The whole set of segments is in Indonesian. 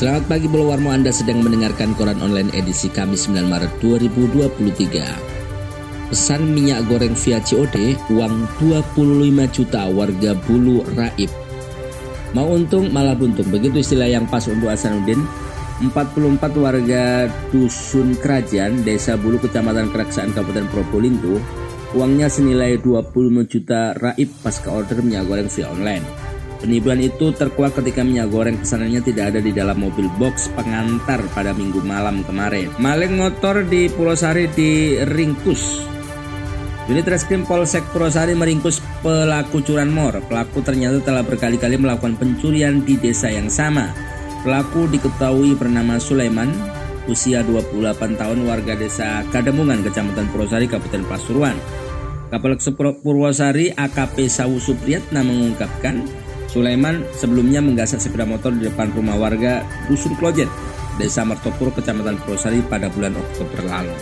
Selamat pagi Pulau Warmo Anda sedang mendengarkan koran online edisi Kamis 9 Maret 2023. Pesan minyak goreng via COD, uang 25 juta warga Bulu Raib. Mau untung malah buntung, begitu istilah yang pas untuk Hasanuddin. 44 warga Dusun Kerajaan, Desa Bulu, Kecamatan Keraksaan, Kabupaten Probolinggo, uangnya senilai 25 juta raib pasca order minyak goreng via online. Penipuan itu terkuak ketika minyak goreng pesanannya tidak ada di dalam mobil box pengantar pada minggu malam kemarin. Maling motor di Pulau Sari diringkus. Unit Reskrim Polsek Purwosari meringkus pelaku curanmor. Pelaku ternyata telah berkali-kali melakukan pencurian di desa yang sama. Pelaku diketahui bernama Sulaiman, usia 28 tahun warga desa Kademungan, Kecamatan Purwosari, Kabupaten Pasuruan. Kapolres Purwosari AKP Sawu Supriyatna mengungkapkan Sulaiman sebelumnya menggasak sepeda motor di depan rumah warga Dusun Klojet, Desa Mertopur, Kecamatan Purwosari pada bulan Oktober lalu.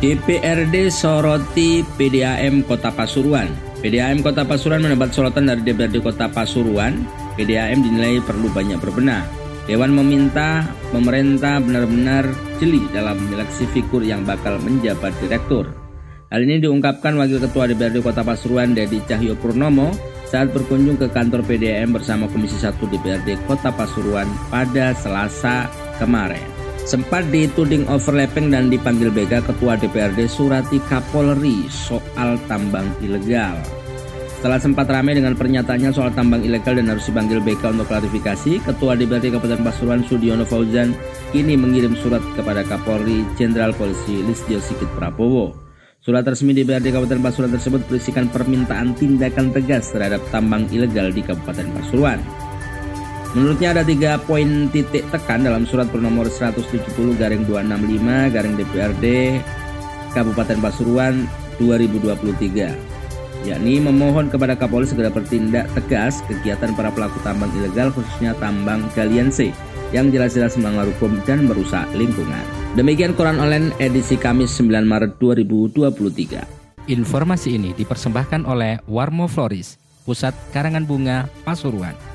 DPRD soroti PDAM Kota Pasuruan. PDAM Kota Pasuruan mendapat sorotan dari DPRD Kota Pasuruan. PDAM dinilai perlu banyak berbenah. Dewan meminta pemerintah benar-benar jeli dalam menyeleksi figur yang bakal menjabat direktur. Hal ini diungkapkan Wakil Ketua DPRD Kota Pasuruan Dedi Cahyo Purnomo saat berkunjung ke kantor PDM bersama Komisi 1 DPRD Kota Pasuruan pada Selasa kemarin. Sempat dituding overlapping dan dipanggil BK Ketua DPRD Surati Kapolri soal tambang ilegal. Setelah sempat ramai dengan pernyataannya soal tambang ilegal dan harus dipanggil BK untuk klarifikasi, Ketua DPRD Kabupaten Pasuruan Sudiono Fauzan kini mengirim surat kepada Kapolri Jenderal Polisi Listio Sigit Prabowo. Surat resmi DPRD Kabupaten Pasuruan tersebut berisikan permintaan tindakan tegas terhadap tambang ilegal di Kabupaten Pasuruan. Menurutnya ada tiga poin titik tekan dalam surat bernomor 170 garing 265 garing DPRD Kabupaten Pasuruan 2023 yakni memohon kepada Kapolri segera bertindak tegas kegiatan para pelaku tambang ilegal khususnya tambang galian C yang jelas-jelas melanggar hukum dan merusak lingkungan. Demikian koran online edisi Kamis 9 Maret 2023. Informasi ini dipersembahkan oleh Warmo Floris, Pusat Karangan Bunga Pasuruan.